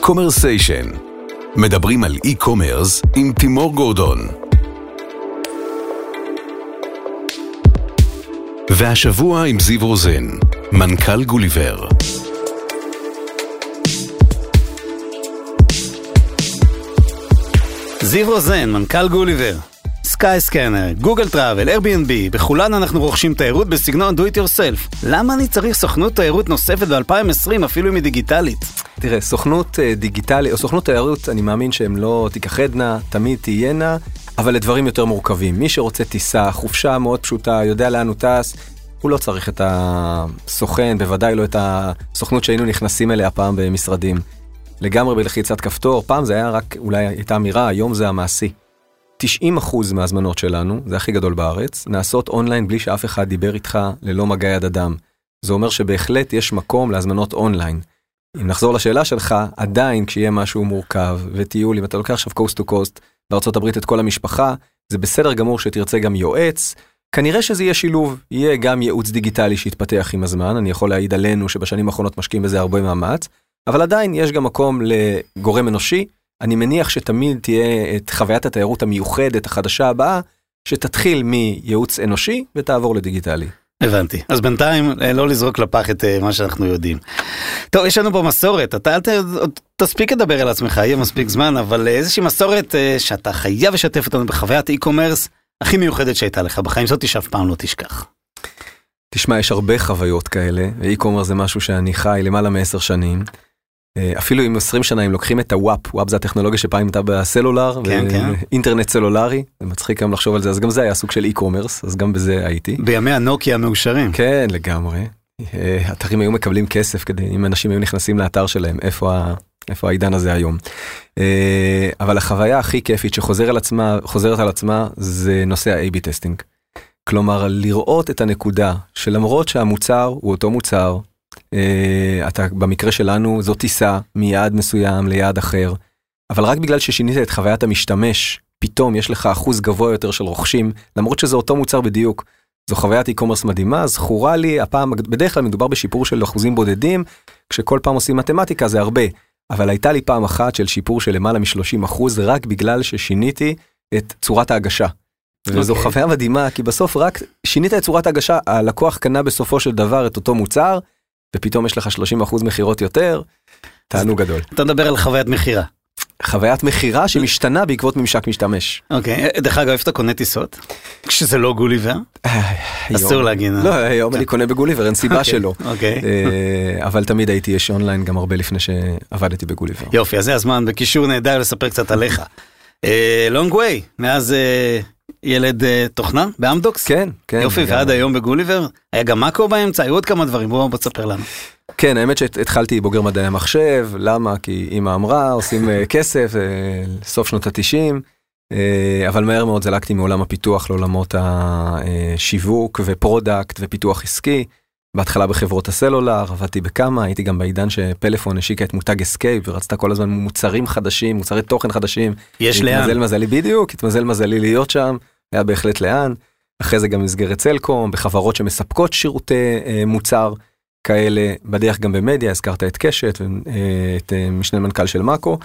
Commersation. מדברים על e-commerce עם תימור גורדון. והשבוע עם זיו רוזן, מנכ"ל גוליבר. זיו רוזן, מנכ"ל גוליבר. סקאי סקנר, גוגל travel, Airbnb, בכולן אנחנו רוכשים תיירות בסגנון do it yourself. למה אני צריך סוכנות תיירות נוספת ב-2020 אפילו אם היא דיגיטלית? תראה, סוכנות אה, דיגיטלית, או סוכנות תיירות, אני מאמין שהן לא תיכחדנה, תמיד תהיינה, אבל לדברים יותר מורכבים. מי שרוצה טיסה, חופשה מאוד פשוטה, יודע לאן הוא טס, הוא לא צריך את הסוכן, בוודאי לא את הסוכנות שהיינו נכנסים אליה פעם במשרדים. לגמרי בלחיצת כפתור, פעם זה היה רק, אולי הייתה אמירה, היום זה המעשי. 90% מההזמנות שלנו, זה הכי גדול בארץ, נעשות אונליין בלי שאף אחד דיבר איתך ללא מגע יד אדם. זה אומר שבהחלט יש מקום להזמנות אונליין. אם נחזור לשאלה שלך, עדיין כשיהיה משהו מורכב וטיול, אם אתה לוקח עכשיו coast to coast הברית את כל המשפחה, זה בסדר גמור שתרצה גם יועץ. כנראה שזה יהיה שילוב, יהיה גם ייעוץ דיגיטלי שיתפתח עם הזמן, אני יכול להעיד עלינו שבשנים האחרונות משקיעים בזה הרבה מאמץ, אבל עדיין יש גם מקום לגורם אנושי. אני מניח שתמיד תהיה את חוויית התיירות המיוחדת החדשה הבאה, שתתחיל מייעוץ אנושי ותעבור לדיגיטלי. הבנתי. אז בינתיים אה, לא לזרוק לפח את אה, מה שאנחנו יודעים. טוב, יש לנו פה מסורת, אתה אל ת... תספיק לדבר על עצמך, יהיה מספיק זמן, אבל אה, איזושהי מסורת שאתה חייב לשתף אותנו בחוויית e-commerce הכי מיוחדת שהייתה לך בחיים, זאתי שאף פעם לא תשכח. תשמע, יש הרבה חוויות כאלה, ו e-commerce זה משהו שאני חי למעלה מעשר שנים. אה, אפילו עם 20 שנה אם לוקחים את ה WAP, WAP זה הטכנולוגיה שפעם הייתה בסלולר, כן, כן. אינטרנט סלולרי, זה מצחיק היום לחשוב על זה, אז גם זה היה סוג של e-commerce, אז גם בזה הייתי. בימי הנוקיה המאושרים. כן, לגמרי. אה, אתרים היו מקבלים כסף כדי, אם אנשים היו נכנסים לאתר שלהם, איפה, ה, איפה העידן הזה היום. אה, אבל החוויה הכי כיפית שחוזרת על עצמה, על עצמה, זה נושא ה-AB testing. כלומר, לראות את הנקודה שלמרות שהמוצר הוא אותו מוצר, אתה במקרה שלנו זו טיסה מיעד מסוים ליעד אחר, אבל רק בגלל ששינית את חוויית המשתמש, פתאום יש לך אחוז גבוה יותר של רוכשים, למרות שזה אותו מוצר בדיוק. זו חוויית e-commerce מדהימה, זכורה לי, הפעם, בדרך כלל מדובר בשיפור של אחוזים בודדים, כשכל פעם עושים מתמטיקה זה הרבה, אבל הייתה לי פעם אחת של שיפור של למעלה מ-30 אחוז, רק בגלל ששיניתי את צורת ההגשה. Okay. וזו אוקיי. חוויה מדהימה, כי בסוף רק שינית את צורת ההגשה, הלקוח קנה בסופו של דבר את אותו מוצר, ופתאום יש לך 30% מכירות יותר, תענוג גדול. אתה מדבר על חוויית מכירה. חוויית מכירה שמשתנה בעקבות ממשק משתמש. אוקיי, דרך אגב, איפה אתה קונה טיסות? כשזה לא גוליבר? אה, אסור להגיד. לא, היום אני קונה בגוליבר, אין סיבה אוקיי, שלא. אוקיי. אה, אבל תמיד הייתי יש אונליין גם הרבה לפני שעבדתי בגוליבר. יופי, אז זה הזמן בקישור נהדר לספר קצת עליך. לונג ווי, מאז ילד uh, תוכנה באמדוקס? כן, כן. יופי, ועד היום בגוליבר? היה גם מאקו באמצע? היו עוד כמה דברים, בוא, תספר לנו. כן, האמת שהתחלתי בוגר מדעי המחשב, למה? כי אמא אמרה, עושים uh, כסף, uh, סוף שנות התשעים, אבל מהר מאוד זלגתי מעולם הפיתוח לעולמות השיווק ו product ופיתוח עסקי. בהתחלה בחברות הסלולר, עבדתי בכמה, הייתי גם בעידן שפלאפון השיקה את מותג אסקייפ ורצתה כל הזמן מוצרים חדשים, מוצרי תוכן חדשים. יש לאן. התמזל מזלי בדיוק, התמזל מזלי להיות שם, היה בהחלט לאן. אחרי זה גם במסגרת סלקום, בחברות שמספקות שירותי אה, מוצר כאלה, בדרך גם במדיה, הזכרת את קשת, אה, את אה, משנה מנכ"ל של מאקו.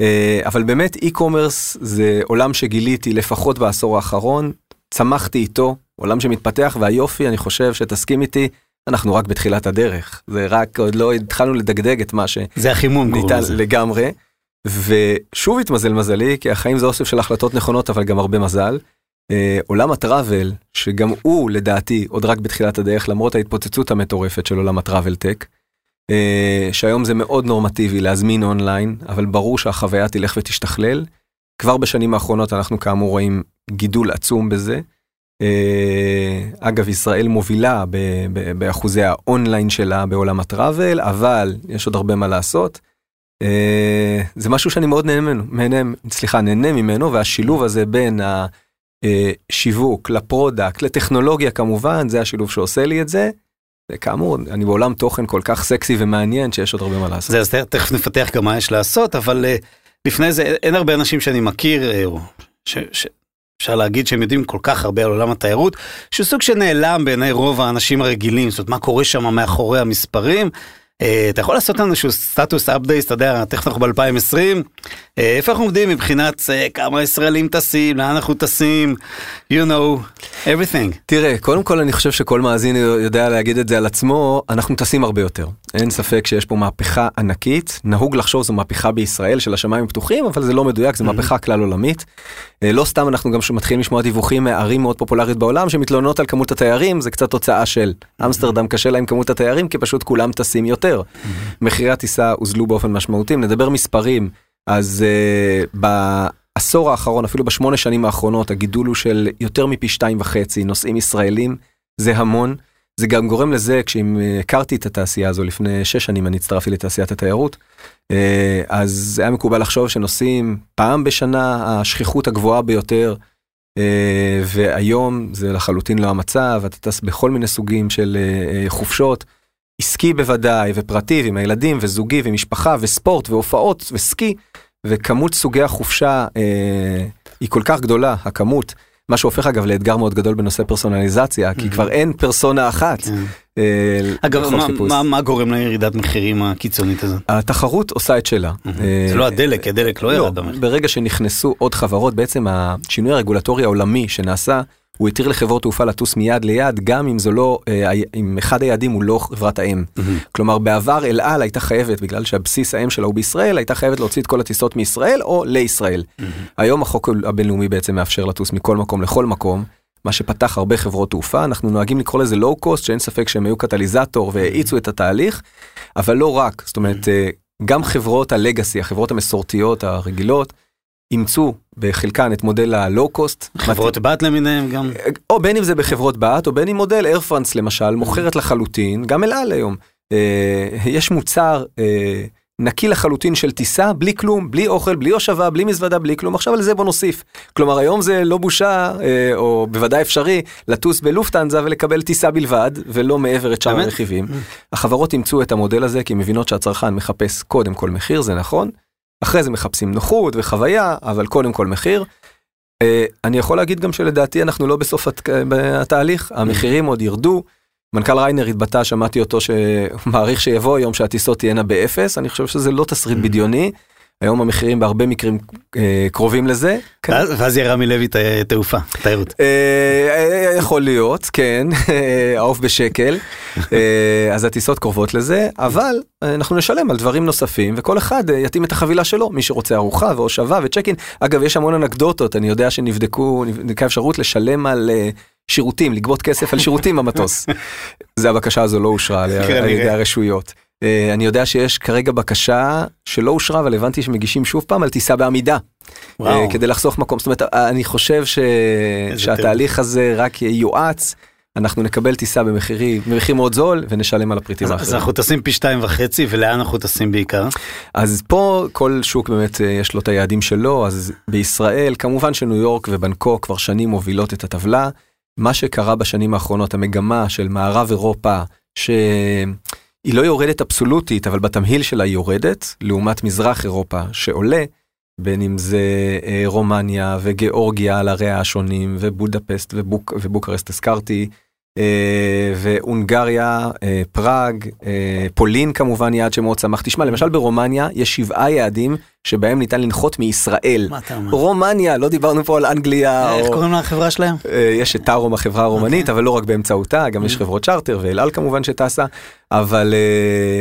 אה, אבל באמת אי-קומרס זה עולם שגיליתי לפחות בעשור האחרון, צמחתי איתו, עולם שמתפתח והיופי, אני חושב שתסכים איתי, אנחנו רק בתחילת הדרך, זה רק עוד לא התחלנו לדגדג את מה ש... זה החימום ניתן לגמרי. ושוב התמזל מזלי, כי החיים זה אוסף של החלטות נכונות, אבל גם הרבה מזל. אה, עולם הטראבל, שגם הוא לדעתי עוד רק בתחילת הדרך, למרות ההתפוצצות המטורפת של עולם הטראבל טק, אה, שהיום זה מאוד נורמטיבי להזמין אונליין, אבל ברור שהחוויה תלך ותשתכלל. כבר בשנים האחרונות אנחנו כאמור רואים גידול עצום בזה. אה, אגב, ישראל מובילה באחוזי האונליין שלה בעולם ה travel, אבל יש עוד הרבה מה לעשות. אה, זה משהו שאני מאוד נהנה ממנו, סליחה, נהנה ממנו, והשילוב הזה בין השיווק ל product, לטכנולוגיה כמובן, זה השילוב שעושה לי את זה. וכאמור, אני בעולם תוכן כל כך סקסי ומעניין שיש עוד הרבה מה לעשות. זה, אז תכף נפתח גם מה יש לעשות, אבל uh, לפני זה אין הרבה אנשים שאני מכיר, ש, אפשר להגיד שהם יודעים כל כך הרבה על עולם התיירות, שהוא סוג שנעלם בעיני רוב האנשים הרגילים, זאת אומרת, מה קורה שם מאחורי המספרים. אה, אתה יכול לעשות לנו איזשהו סטטוס אפדייט, אתה יודע, תכף אנחנו ב-2020, אה, איפה אנחנו עומדים מבחינת אה, כמה ישראלים טסים, לאן אנחנו טסים, you know, everything. תראה, קודם כל אני חושב שכל מאזין יודע להגיד את זה על עצמו, אנחנו טסים הרבה יותר. אין ספק שיש פה מהפכה ענקית, נהוג לחשוב זו מהפכה בישראל של השמיים פתוחים, אבל זה לא מדויק, זו מהפכה כלל עולמית. לא סתם אנחנו גם מתחילים לשמוע דיווחים מערים מאוד פופולריות בעולם שמתלוננות על כמות התיירים, זה קצת תוצאה של אמסטרדם קשה להם כמות התיירים, כי פשוט כולם טסים יותר. מחירי הטיסה הוזלו באופן משמעותי, נדבר מספרים, אז uh, בעשור האחרון, אפילו בשמונה שנים האחרונות, הגידול הוא של יותר מפי שתיים וחצי נוסעים ישראלים, זה המון. זה גם גורם לזה, כשאם הכרתי את התעשייה הזו לפני שש שנים, אני הצטרפתי לתעשיית התיירות, אה, אז היה מקובל לחשוב שנוסעים פעם בשנה, השכיחות הגבוהה ביותר, אה, והיום זה לחלוטין לא המצב, אתה טס בכל מיני סוגים של חופשות. עסקי בוודאי, ופרטי, ועם הילדים, וזוגי, ומשפחה, וספורט, והופעות, וסקי, וכמות סוגי החופשה אה, היא כל כך גדולה, הכמות. מה שהופך אגב לאתגר מאוד גדול בנושא פרסונליזציה, כי כבר אין פרסונה אחת. אה, אגב, מה גורם לירידת מחירים הקיצונית הזאת? התחרות עושה את שלה. אה, זה לא הדלק, הדלק לא, לא ירד במחיר. ברגע שנכנסו עוד חברות, בעצם השינוי הרגולטורי העולמי שנעשה, הוא התיר לחברות תעופה לטוס מיד ליד, גם אם זו לא, אה, אם אחד היעדים הוא לא חברת האם. כלומר, בעבר אל על הייתה חייבת, בגלל שהבסיס האם שלה הוא בישראל, הייתה חייבת להוציא את כל הטיסות מישראל או לישראל. היום החוק הבינלאומי בעצם מאפשר לטוס מכל מקום לכל מקום. מה שפתח הרבה חברות תעופה, אנחנו נוהגים לקרוא לזה לואו קוסט, שאין ספק שהם היו קטליזטור והאיצו את התהליך, אבל לא רק, זאת אומרת, גם חברות הלגאסי, החברות המסורתיות הרגילות, אימצו בחלקן את מודל הלואו קוסט. חברות בת למיניהם גם. או בין אם זה בחברות בת או בין אם מודל איירפרנס למשל מוכרת לחלוטין גם אל על היום. אה, יש מוצר אה, נקי לחלוטין של טיסה בלי כלום בלי אוכל בלי הושבה בלי מזוודה בלי כלום עכשיו על זה בוא נוסיף. כלומר היום זה לא בושה אה, או בוודאי אפשרי לטוס בלופטנזה ולקבל טיסה בלבד ולא מעבר את שאר הרכיבים. החברות אימצו את המודל הזה כי הם מבינות שהצרכן מחפש קודם כל מחיר זה נכון. אחרי זה מחפשים נוחות וחוויה, אבל קודם כל מחיר. Uh, אני יכול להגיד גם שלדעתי אנחנו לא בסוף הת... התהליך, המחירים עוד ירדו. מנכ"ל ריינר התבטא, שמעתי אותו שמעריך שיבוא היום שהטיסות תהיינה באפס, אני חושב שזה לא תסריט בדיוני. היום המחירים בהרבה מקרים אה, קרובים לזה. כן. ואז יהיה רמי לוי תעופה, תיירות. אה, אה, יכול להיות, כן, העוף בשקל, אז הטיסות קרובות לזה, אבל אנחנו נשלם על דברים נוספים וכל אחד יתאים את החבילה שלו, מי שרוצה ארוחה והושבה וצ'קין. אגב, יש המון אנקדוטות, אני יודע שנבדקו, נבדקה אפשרות לשלם על... שירותים, לגבות כסף על שירותים במטוס. זה הבקשה הזו לא אושרה על ידי הרשויות. אה, אני יודע שיש כרגע בקשה שלא אושרה אבל הבנתי שמגישים שוב פעם על טיסה בעמידה. אה, וואו. כדי לחסוך מקום זאת אומרת אני חושב ש... שהתהליך הזה רק יואץ. אנחנו נקבל טיסה במחירי במחיר מאוד זול ונשלם על הפריטים האחרים. אז אנחנו טסים פי שתיים וחצי ולאן אנחנו טסים בעיקר? אז פה כל שוק באמת אה, יש לו את היעדים שלו אז בישראל כמובן שניו יורק ובנקוק כבר שנים מובילות את הטבלה. מה שקרה בשנים האחרונות המגמה של מערב אירופה. ש... היא לא יורדת אבסולוטית, אבל בתמהיל שלה היא יורדת, לעומת מזרח אירופה שעולה, בין אם זה אה, רומניה וגיאורגיה על עריה השונים, ובודפסט ובוק, ובוקרסט הזכרתי, והונגריה, אה, פראג, אה, פולין כמובן יעד שמאוד שמח. תשמע, למשל ברומניה יש שבעה יעדים שבהם ניתן לנחות מישראל. מה אתה אומר? רומניה, לא דיברנו פה על אנגליה. איך. קוראים לחברה שלהם? יש את טארום החברה הרומנית. אוקיי. אבל לא רק באמצעותה, גם יש mm. חברות צ'רטר ואל על כמובן שטסה, אבל...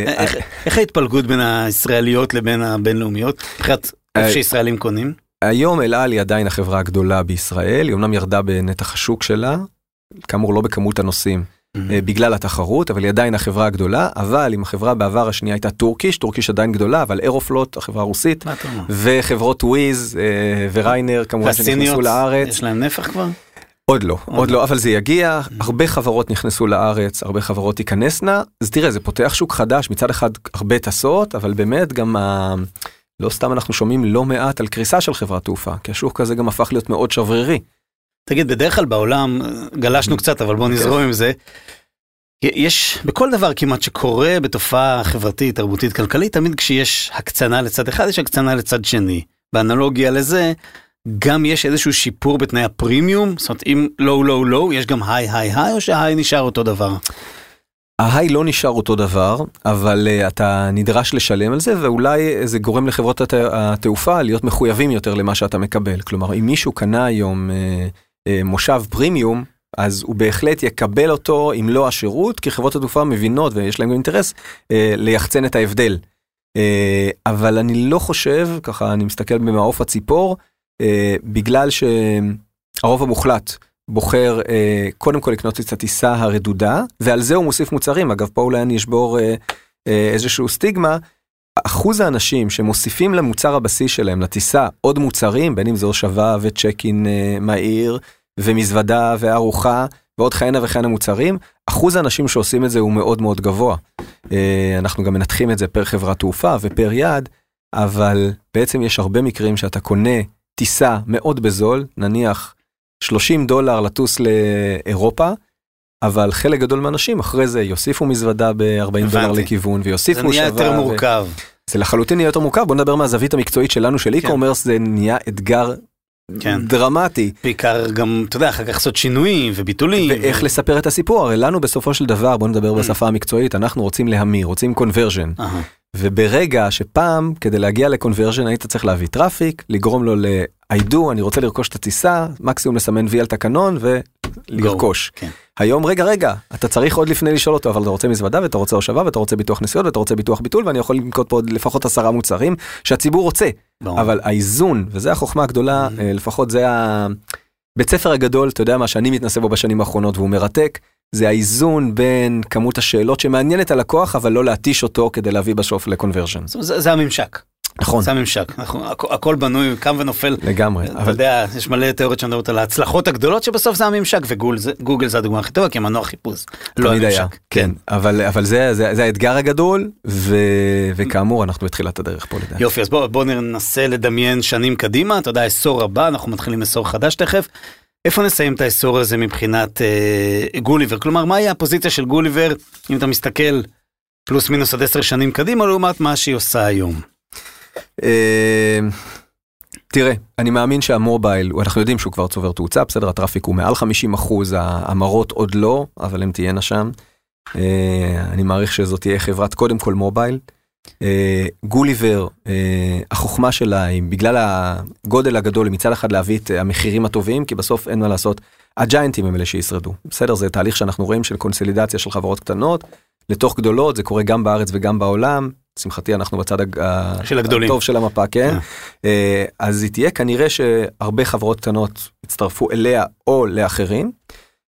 איך, איך ההתפלגות בין הישראליות לבין הבינלאומיות? מבחינת איפה שישראלים קונים? היום אל על היא עדיין החברה הגדולה בישראל, היא אמנם ירדה בנתח השוק שלה, כאמור לא בכמות הנוסעים. Mm-hmm. בגלל התחרות אבל היא עדיין החברה הגדולה אבל אם החברה בעבר השנייה הייתה טורקיש טורקיש עדיין גדולה אבל אירופלוט החברה הרוסית וחברות וויז אה, וריינאייר כמובן שנכנסו לארץ. יש להם נפח כבר? עוד לא עוד לא אבל זה יגיע mm-hmm. הרבה חברות נכנסו לארץ הרבה חברות תיכנסנה אז תראה זה פותח שוק חדש מצד אחד הרבה טסות אבל באמת גם ה... לא סתם אנחנו שומעים לא מעט על קריסה של חברת תעופה כי השוק הזה גם הפך להיות מאוד שברירי. תגיד, בדרך כלל בעולם, גלשנו קצת, אבל בוא נזרום עם זה. יש בכל דבר כמעט שקורה בתופעה חברתית, תרבותית, כלכלית, תמיד כשיש הקצנה לצד אחד, יש הקצנה לצד שני. באנלוגיה לזה, גם יש איזשהו שיפור בתנאי הפרימיום, זאת אומרת אם לואו לואו לואו, יש גם היי היי היי, או שהיי נשאר אותו דבר? ההיי לא נשאר אותו דבר, אבל uh, אתה נדרש לשלם על זה, ואולי זה גורם לחברות הת... התעופה להיות מחויבים יותר למה שאתה מקבל. כלומר, אם מישהו קנה היום uh, מושב פרימיום, אז הוא בהחלט יקבל אותו אם לא השירות, כי חברות התעופה מבינות ויש להם גם אינטרס uh, ליחצן את ההבדל. Uh, אבל אני לא חושב, ככה אני מסתכל במעוף הציפור, בגלל שהרוב המוחלט בוחר אה, קודם כל לקנות את הטיסה הרדודה ועל זה הוא מוסיף מוצרים אגב פה אולי אני אשבור אה, אה, איזשהו סטיגמה. אחוז האנשים שמוסיפים למוצר הבסיס שלהם לטיסה עוד מוצרים בין אם זה הושבה וצ'ק אין אה, מהיר ומזוודה וארוחה ועוד כהנה וכהנה מוצרים אחוז האנשים שעושים את זה הוא מאוד מאוד גבוה. אה, אנחנו גם מנתחים את זה פר חברת תעופה ופר יעד אבל בעצם יש הרבה מקרים שאתה קונה טיסה מאוד בזול נניח 30 דולר לטוס לאירופה, אבל חלק גדול מהאנשים אחרי זה יוסיפו מזוודה ב-40 דולר לכיוון ויוסיפו שווה. זה נהיה יותר מורכב. זה לחלוטין נהיה יותר מורכב, בוא נדבר מהזווית המקצועית שלנו של כן. e-commerce, זה נהיה אתגר כן. דרמטי. בעיקר גם, אתה יודע, אחר כך לעשות שינויים וביטולים. ואיך ו... לספר את הסיפור, הרי לנו בסופו של דבר, בוא נדבר mm. בשפה המקצועית, אנחנו רוצים להמיר, רוצים conversion. Uh-huh. וברגע שפעם, כדי להגיע ל conversion, היית צריך להביא traffic, לגרום לו ל-I do, אני רוצה לרכוש את הטיסה, מקסימום לסמן וי על תקנון ולרכוש. כן. היום, רגע, רגע, אתה צריך עוד לפני לשאול אותו, אבל אתה רוצה מזוודה ואתה רוצה הושבה ואתה רוצה ביטוח נסיעות ואתה רוצה ביטוח ביטול, ואני יכול לנקוב פה עוד לפחות עשרה מוצרים שהציבור רוצה. לא. אבל האיזון, וזה החוכמה הגדולה, mm-hmm. לפחות זה הבית ספר הגדול, אתה יודע מה, שאני מתנסה בו בשנים האחרונות והוא מרתק. זה האיזון בין כמות השאלות שמעניין את הלקוח אבל לא להתיש אותו כדי להביא בסוף לקונברז'ן. זה, זה הממשק. נכון. זה הממשק, אנחנו, הכ, הכל בנוי, קם ונופל. לגמרי. אתה אבל... יודע, יש מלא תיאוריות שמדברות על ההצלחות הגדולות שבסוף זה הממשק וגוגל זה, הדוגמה הכי טובה כי מנוע חיפוש. לא הממשק. היה, כן, אבל, אבל זה, זה, זה האתגר הגדול ו, וכאמור אנחנו בתחילת הדרך פה לדעתי. יופי אז בוא, בוא ננסה לדמיין שנים קדימה, אתה יודע עשור הבא, אנחנו מתחילים עשור חדש תכף. איפה נסיים את העשור הזה מבחינת אה, גוליבר? כלומר, מהי הפוזיציה של גוליבר, אם אתה מסתכל פלוס מינוס עד עשר שנים קדימה, לעומת מה שהיא עושה היום? אה, תראה, אני מאמין שהמובייל, אנחנו יודעים שהוא כבר צובר תאוצה, בסדר, הטראפיק הוא מעל 50 אחוז, ההמרות עוד לא, אבל הן תהיינה שם. אה, אני מעריך שזאת תהיה חברת קודם כל מובייל. אה, גוליבר, החוכמה שלה היא בגלל הגודל הגדול, מצד אחד להביא את המחירים הטובים, כי בסוף אין מה לעשות, הג'יינטים הם אלה שישרדו. בסדר, זה תהליך שאנחנו רואים של קונסולידציה של חברות קטנות לתוך גדולות, זה קורה גם בארץ וגם בעולם. לשמחתי אנחנו בצד של הגדולים. הטוב של המפה, כן? אה. אז היא תהיה כנראה שהרבה חברות קטנות יצטרפו אליה או לאחרים.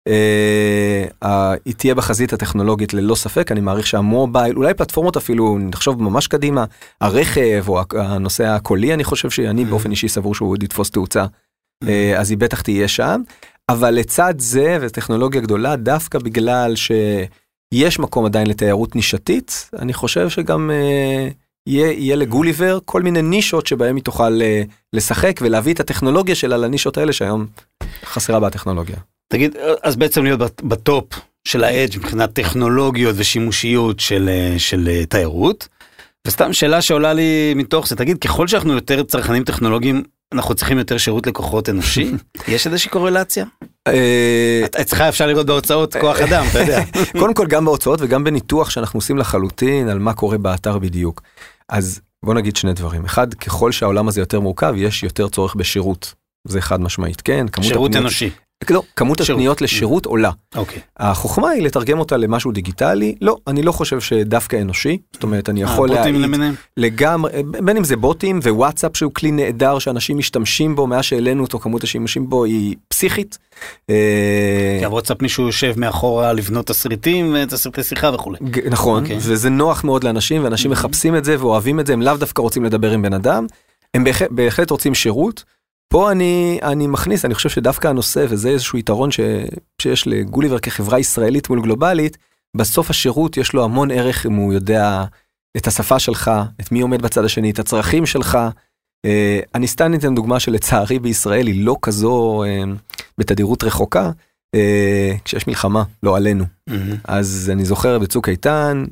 אה, היא תהיה בחזית הטכנולוגית ללא ספק, אני מעריך שהמובייל, אולי פלטפורמות אפילו, נחשוב ממש קדימה, הרכב או הנושא הקולי, אני חושב שאני. באופן אישי סבור שהוא עוד יתפוס תאוצה. אה, אז היא בטח תהיה שם. אבל לצד זה, וטכנולוגיה גדולה, דווקא בגלל שיש מקום עדיין לתיירות נישתית, אני חושב שגם אה, יהיה, יהיה לגוליבר כל מיני נישות שבהם היא תוכל לשחק ולהביא את הטכנולוגיה שלה לנישות האלה שהיום חסרה בטכנולוגיה. תגיד, אז בעצם להיות בטופ של האדג' מבחינת טכנולוגיות ושימושיות של, אה, של אה, תיירות. וסתם שאלה שעולה לי מתוך זה, תגיד, ככל שאנחנו יותר צרכנים טכנולוגיים, אנחנו צריכים יותר שירות לקוחות אנושי? יש איזושהי קורלציה? אה, אצלך אפשר לראות בהוצאות כוח אדם, אתה יודע. קודם כל גם בהוצאות וגם בניתוח שאנחנו עושים לחלוטין על מה קורה באתר בדיוק. אז בוא נגיד שני דברים. אחד, ככל שהעולם הזה יותר מורכב, יש יותר צורך בשירות. זה חד משמעית, כן? שירות אנושי. לא, כמות הפניות לשירות עולה. אוקיי. החוכמה היא לתרגם אותה למשהו דיגיטלי, לא, אני לא חושב שדווקא אנושי, זאת אומרת אני יכול להעיד לגמרי, בין אם זה בוטים ווואטסאפ שהוא כלי נהדר שאנשים משתמשים בו מאז שהעלינו אותו, כמות השימושים בו היא פסיכית. אה, כי הוואטסאפ מישהו יושב מאחורה לבנות תסריטים ותסריטי שיחה וכולי. נכון, אוקיי. וזה נוח מאוד לאנשים ואנשים מחפשים את זה ואוהבים את זה, הם לאו דווקא רוצים לדבר עם בן אדם, הם בהחלט רוצים שירות. פה אני, אני מכניס, אני חושב שדווקא הנושא, וזה איזשהו יתרון ש, שיש לגוליבר כחברה ישראלית מול גלובלית, בסוף השירות יש לו המון ערך אם הוא יודע את השפה שלך, את מי עומד בצד השני, את הצרכים שלך. אה, אני סתם ניתן דוגמה שלצערי בישראל היא לא כזו אה, בתדירות רחוקה. אה, כשיש מלחמה, לא עלינו. Mm-hmm. אז אני זוכר בצוק איתן,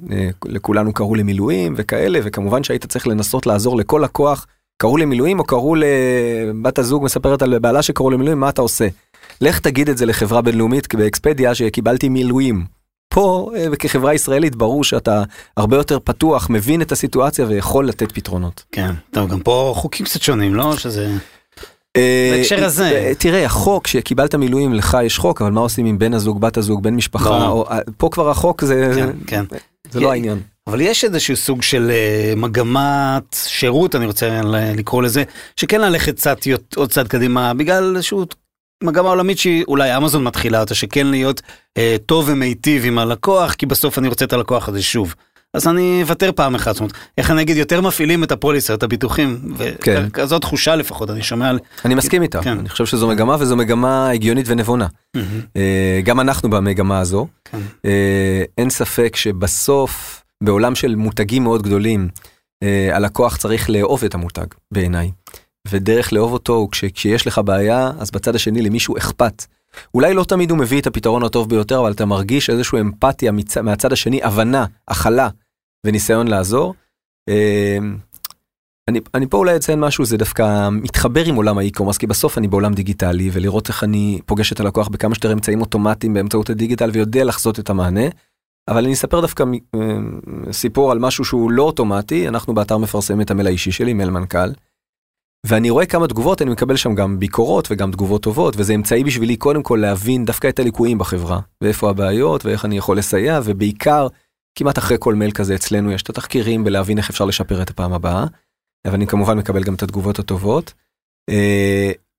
לכולנו קראו למילואים וכאלה, וכמובן שהיית צריך לנסות לעזור לכל הכוח קראו למילואים או קראו לבת הזוג מספרת על בעלה שקראו למילואים מה אתה עושה. לך תגיד את זה לחברה בינלאומית באקספדיה שקיבלתי מילואים. פה אה, כחברה ישראלית ברור שאתה הרבה יותר פתוח, מבין את הסיטואציה ויכול לתת פתרונות. כן, טוב, גם פה חוקים קצת שונים, לא? שזה... אה, בהקשר הזה. אה, תראה, החוק, שקיבלת מילואים, לך יש חוק, אבל מה עושים עם בן הזוג, בת הזוג, בן משפחה, לא. פה כבר החוק זה, כן, כן. זה לא העניין. אבל יש איזשהו סוג של אה, מגמת שירות, אני רוצה לקרוא לזה, שכן ללכת קצת יות- עוד צעד קדימה, בגלל איזשהו מגמה עולמית שהיא אולי אמזון מתחילה אותה, שכן להיות אה, טוב ומיטיב עם הלקוח, כי בסוף אני רוצה את הלקוח הזה שוב. אז אני אוותר פעם אחת, זאת אומרת, איך אני אגיד, יותר מפעילים את הפוליסה, את הביטוחים, כן. וכזאת תחושה לפחות, אני שומע על... אני מסכים איתה, כן. אני חושב שזו מגמה וזו מגמה הגיונית ונבונה. אה, גם אנחנו במגמה הזו. כן. אין ספק שבסוף, בעולם של מותגים מאוד גדולים, אה, הלקוח צריך לאהוב את המותג, בעיניי. ודרך לאהוב אותו הוא כש, כשיש לך בעיה, אז בצד השני למישהו אכפת. אולי לא תמיד הוא מביא את הפתרון הטוב ביותר, אבל אתה מרגיש איזושהי אמפתיה מצ, מהצד השני, הבנה, הכלה וניסיון לעזור. אה, אני, אני פה אולי אציין משהו, זה דווקא מתחבר עם עולם האי-קומרס, כי בסוף אני בעולם דיגיטלי, ולראות איך אני פוגש את הלקוח בכמה שיותר אמצעים אוטומטיים באמצעות הדיגיטל, ויודע לחזות את המענה. אבל אני אספר דווקא אה, סיפור על משהו שהוא לא אוטומטי, אנחנו באתר מפרסמים את המייל האישי שלי, מייל מנכ"ל. ואני רואה כמה תגובות, אני מקבל שם גם ביקורות וגם תגובות טובות, וזה אמצעי בשבילי קודם כל להבין דווקא את הליקויים בחברה, ואיפה הבעיות, ואיך אני יכול לסייע, ובעיקר, כמעט אחרי כל מייל כזה אצלנו יש את התחקירים ולהבין איך אפשר לשפר את הפעם הבאה. אבל אני כמובן מקבל גם את התגובות הטובות.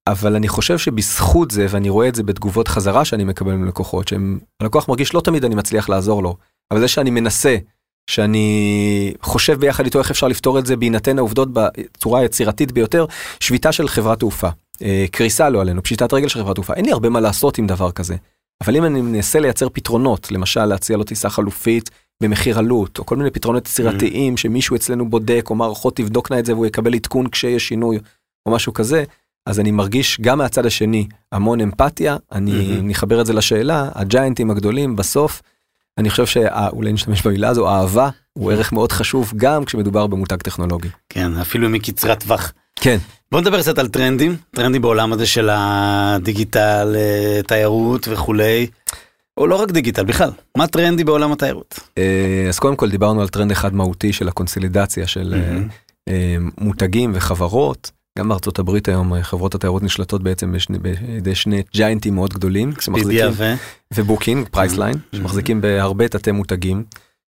אבל אני חושב שבזכות זה, ואני רואה את זה בתגובות חזרה שאני מקבל מלקוחות, שהלקוח מרגיש לא תמיד אני מצליח לעזור לו, אבל זה שאני מנסה, שאני חושב ביחד איתו איך אפשר לפתור את זה בהינתן העובדות בצורה היצירתית ביותר, שביתה של חברת תעופה, אה, קריסה לא עלינו, פשיטת רגל של חברת תעופה, אין לי הרבה מה לעשות עם דבר כזה. אבל אם אני מנסה לייצר פתרונות, למשל להציע לו טיסה חלופית במחיר עלות, או כל מיני פתרונות יצירתיים שמישהו אצלנו בודק, או מערכות תבדוקנה את זה והוא יקבל עדכון כשיש שינוי, או משהו כזה, אז אני מרגיש גם מהצד השני המון אמפתיה, אני. נחבר את זה לשאלה, הג'יינטים הגדולים בסוף, אני חושב שאולי נשתמש במילה הזו, אהבה הוא ערך מאוד חשוב גם כשמדובר במותג טכנולוגי. כן, אפילו מקצרת טווח. כן. בוא נדבר קצת על טרנדים, טרנדים בעולם הזה של הדיגיטל, אה, תיירות וכולי, או לא רק דיגיטל, בכלל, מה טרנדי בעולם התיירות? אה, אז קודם כל דיברנו על טרנד אחד מהותי של הקונסולידציה של. אה, מותגים וחברות. גם בארצות הברית היום אה, חברות התיירות נשלטות בעצם בידי שני giantים מאוד גדולים, שמחזיקים. ובוקינג, פרייסליין, Mhm. שמחזיקים בהרבה תתי מותגים.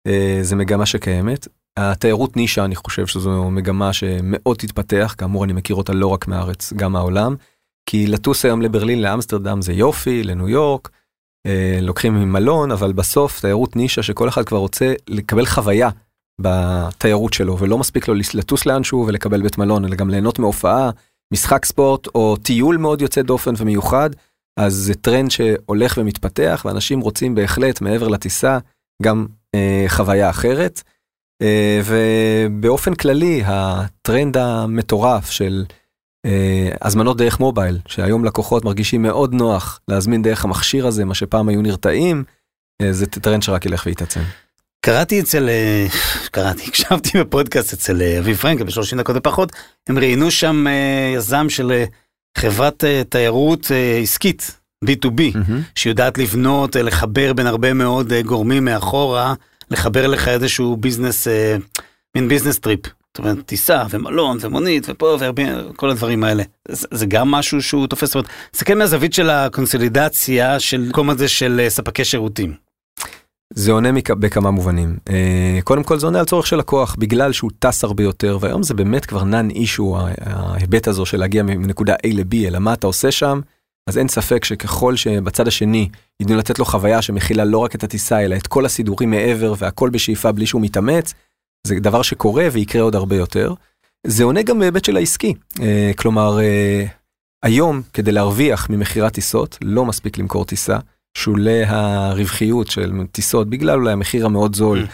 אה, זה מגמה שקיימת. התיירות נישה, אני חושב שזו מגמה שמאוד תתפתח, כאמור אני מכיר אותה לא רק מהארץ, גם מהעולם. כי לטוס היום לברלין, לאמסטרדם זה יופי, לניו יורק, אה, לוקחים מלון, אבל בסוף תיירות נישה שכל אחד כבר רוצה לקבל חוויה בתיירות שלו, ולא מספיק לו לטוס לאנשהו ולקבל בית מלון, אלא גם ליהנות מהופעה, משחק ספורט או טיול מאוד יוצא דופן ומיוחד, אז זה טרנד שהולך ומתפתח, ואנשים רוצים בהחלט מעבר לטיסה גם אה, חוויה אחרת. אה, ובאופן כללי הטרנד המטורף של אה, הזמנות דרך מובייל, שהיום לקוחות מרגישים מאוד נוח להזמין דרך המכשיר הזה, מה שפעם היו נרתעים, אה, זה טרנד שרק ילך ויתעצם. קראתי אצל, אה, קראתי, הקשבתי בפודקאסט אצל אה, אביב פרנקל ב-30 דקות ופחות, הם ראיינו שם אה, יזם של חברת תיירות עסקית, B2B, שיודעת לבנות, לחבר בין הרבה מאוד גורמים מאחורה, לחבר לך איזשהו ביזנס, מין ביזנס טריפ. זאת אומרת, טיסה ומלון ומונית ופה וכל הדברים האלה. זה, זה גם משהו שהוא תופס, זאת אומרת, תסתכל מהזווית של הקונסולידציה של כל הזה של ספקי שירותים. זה עונה מכ- בכמה מובנים. אה, קודם כל זה עונה על צורך של לקוח, בגלל שהוא טס הרבה יותר, והיום זה באמת כבר נאן אישו, ההיבט הזו של להגיע מנקודה A ל-B, אלא מה אתה עושה שם, אז אין ספק שככל שבצד השני ידעו לתת לו חוויה שמכילה לא רק את הטיסה, אלא את כל הסידורים מעבר והכל בשאיפה בלי שהוא מתאמץ, זה דבר שקורה ויקרה עוד הרבה יותר. זה עונה גם בהיבט של העסקי, אה, כלומר, אה, היום כדי להרוויח ממכירת טיסות, לא מספיק למכור טיסה. שולי הרווחיות של טיסות בגלל אולי המחיר המאוד זול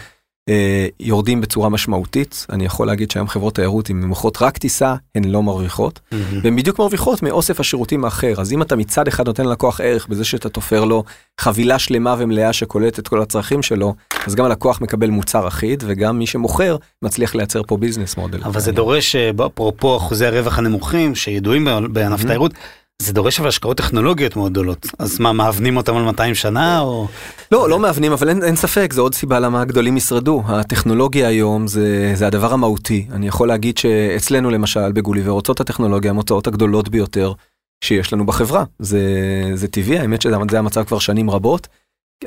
אה, יורדים בצורה משמעותית. אני יכול להגיד שהיום חברות תיירות אם הן מוכרות רק טיסה הן לא מרוויחות והן בדיוק מרוויחות מאוסף השירותים האחר אז אם אתה מצד אחד נותן ללקוח ערך בזה שאתה תופר לו חבילה שלמה ומלאה שקולטת את כל הצרכים שלו אז גם הלקוח מקבל מוצר אחיד וגם מי שמוכר מצליח לייצר פה ביזנס מודל. אבל זה דורש, אה, אפרופו אחוזי הרווח הנמוכים שידועים בענף Mhm. תיירות, זה דורש אבל השקעות טכנולוגיות מאוד גדולות. אז מה, מאבנים אותם על 200 שנה או... לא, לא מאבנים, אבל אין, ספק, זו עוד סיבה למה הגדולים ישרדו. הטכנולוגיה היום זה, זה הדבר המהותי. אני יכול להגיד שאצלנו למשל בגוליבר, הוצאות הטכנולוגיה הן הוצאות הגדולות ביותר שיש לנו בחברה. זה, זה טבעי, האמת שזה המצב כבר שנים רבות.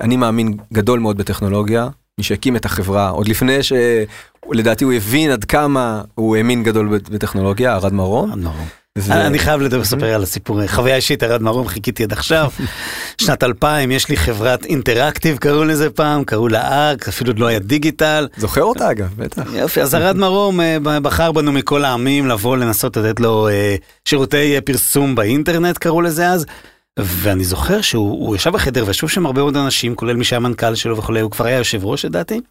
אני מאמין גדול מאוד בטכנולוגיה, מי שהקים את החברה, עוד לפני שלדעתי הוא הבין עד כמה הוא האמין גדול בטכנולוגיה, ארד מרום. אני חייב לספר על הסיפור, חוויה אישית, ארד מרום, חיכיתי עד עכשיו. שנת 2000, יש לי חברת אינטראקטיב, קראו לזה פעם, קראו לה ארק, אפילו לא היה דיגיטל. זוכר אותה אגב, בטח. יופי, אז ארד מרום אה, בחר בנו מכל העמים לבוא לנסות לתת לו אה, שירותי אה, פרסום באינטרנט, קראו לזה אז. ואני זוכר שהוא ישב בחדר וישבו שם הרבה מאוד אנשים, כולל מי שהיה מנכ"ל שלו וכולי, הוא כבר היה יושב ראש לדעתי.